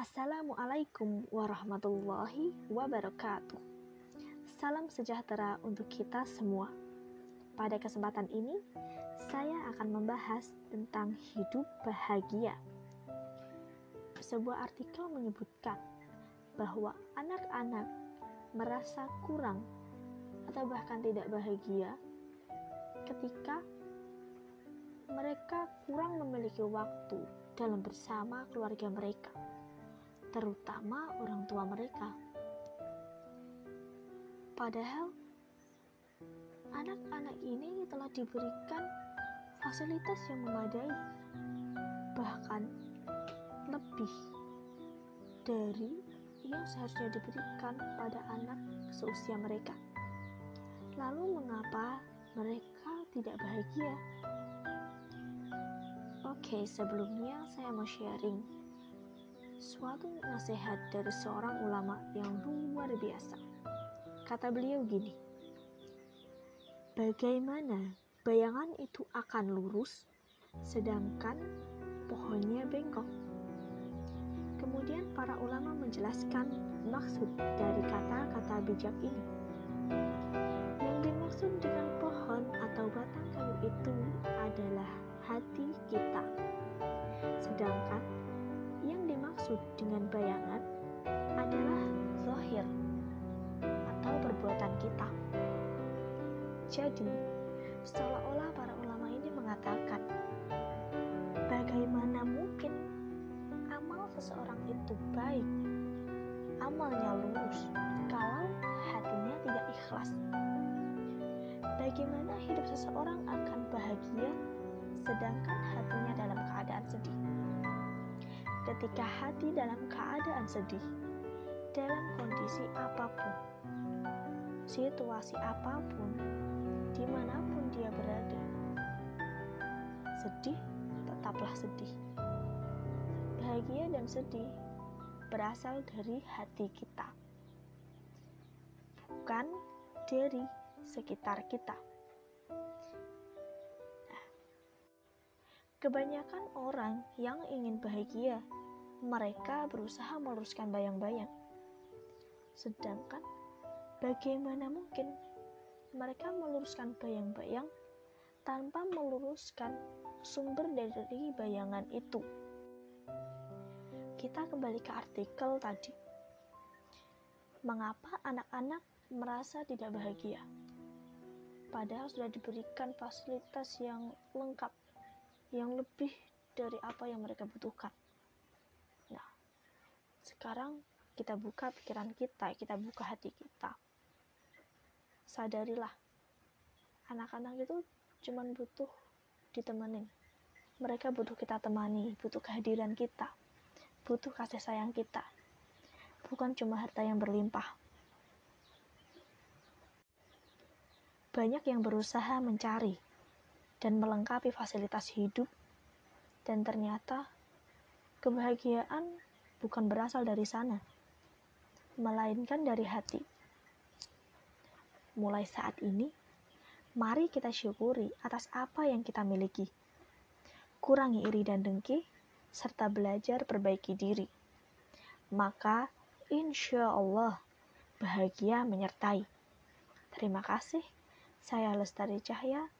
Assalamualaikum warahmatullahi wabarakatuh. Salam sejahtera untuk kita semua. Pada kesempatan ini, saya akan membahas tentang hidup bahagia. Sebuah artikel menyebutkan bahwa anak-anak merasa kurang atau bahkan tidak bahagia ketika mereka kurang memiliki waktu dalam bersama keluarga mereka terutama orang tua mereka. Padahal anak-anak ini telah diberikan fasilitas yang memadai, bahkan lebih dari yang seharusnya diberikan pada anak seusia mereka. Lalu, mengapa mereka tidak bahagia? Oke, sebelumnya saya mau sharing suatu nasihat dari seorang ulama yang luar biasa. Kata beliau gini, Bagaimana bayangan itu akan lurus, sedangkan pohonnya bengkok? Kemudian para ulama menjelaskan maksud dari kata-kata bijak ini. Dimaksud dengan bayangan adalah zahir atau perbuatan kita. Jadi, seolah-olah para ulama ini mengatakan, bagaimana mungkin amal seseorang itu baik, amalnya lurus, kalau hatinya tidak ikhlas? Bagaimana hidup seseorang akan bahagia sedangkan hatinya dalam keadaan sedih? Ketika hati dalam keadaan sedih, dalam kondisi apa pun, situasi apa pun, di mana pun dia berada. Sedih, tetaplah sedih. Bahagia dan sedih berasal dari hati kita, bukan dari sekitar kita. Kebanyakan orang yang ingin bahagia, mereka berusaha meluruskan bayang-bayang. Sedangkan, bagaimana mungkin mereka meluruskan bayang-bayang tanpa meluruskan sumber dari bayangan itu? Kita kembali ke artikel tadi. Mengapa anak-anak merasa tidak bahagia? Padahal sudah diberikan fasilitas yang lengkap yang lebih dari apa yang mereka butuhkan. Nah, sekarang kita buka pikiran kita, kita buka hati kita. Sadarilah, anak-anak itu cuma butuh ditemenin. Mereka butuh kita temani, butuh kehadiran kita, butuh kasih sayang kita. Bukan cuma harta yang berlimpah. Banyak yang berusaha mencari dan melengkapi fasilitas hidup, dan ternyata kebahagiaan bukan berasal dari sana, melainkan dari hati. Mulai saat ini, mari kita syukuri atas apa yang kita miliki. Kurangi iri dan dengki, serta belajar perbaiki diri. Maka, insya Allah, bahagia menyertai. Terima kasih. Saya Lestari Cahya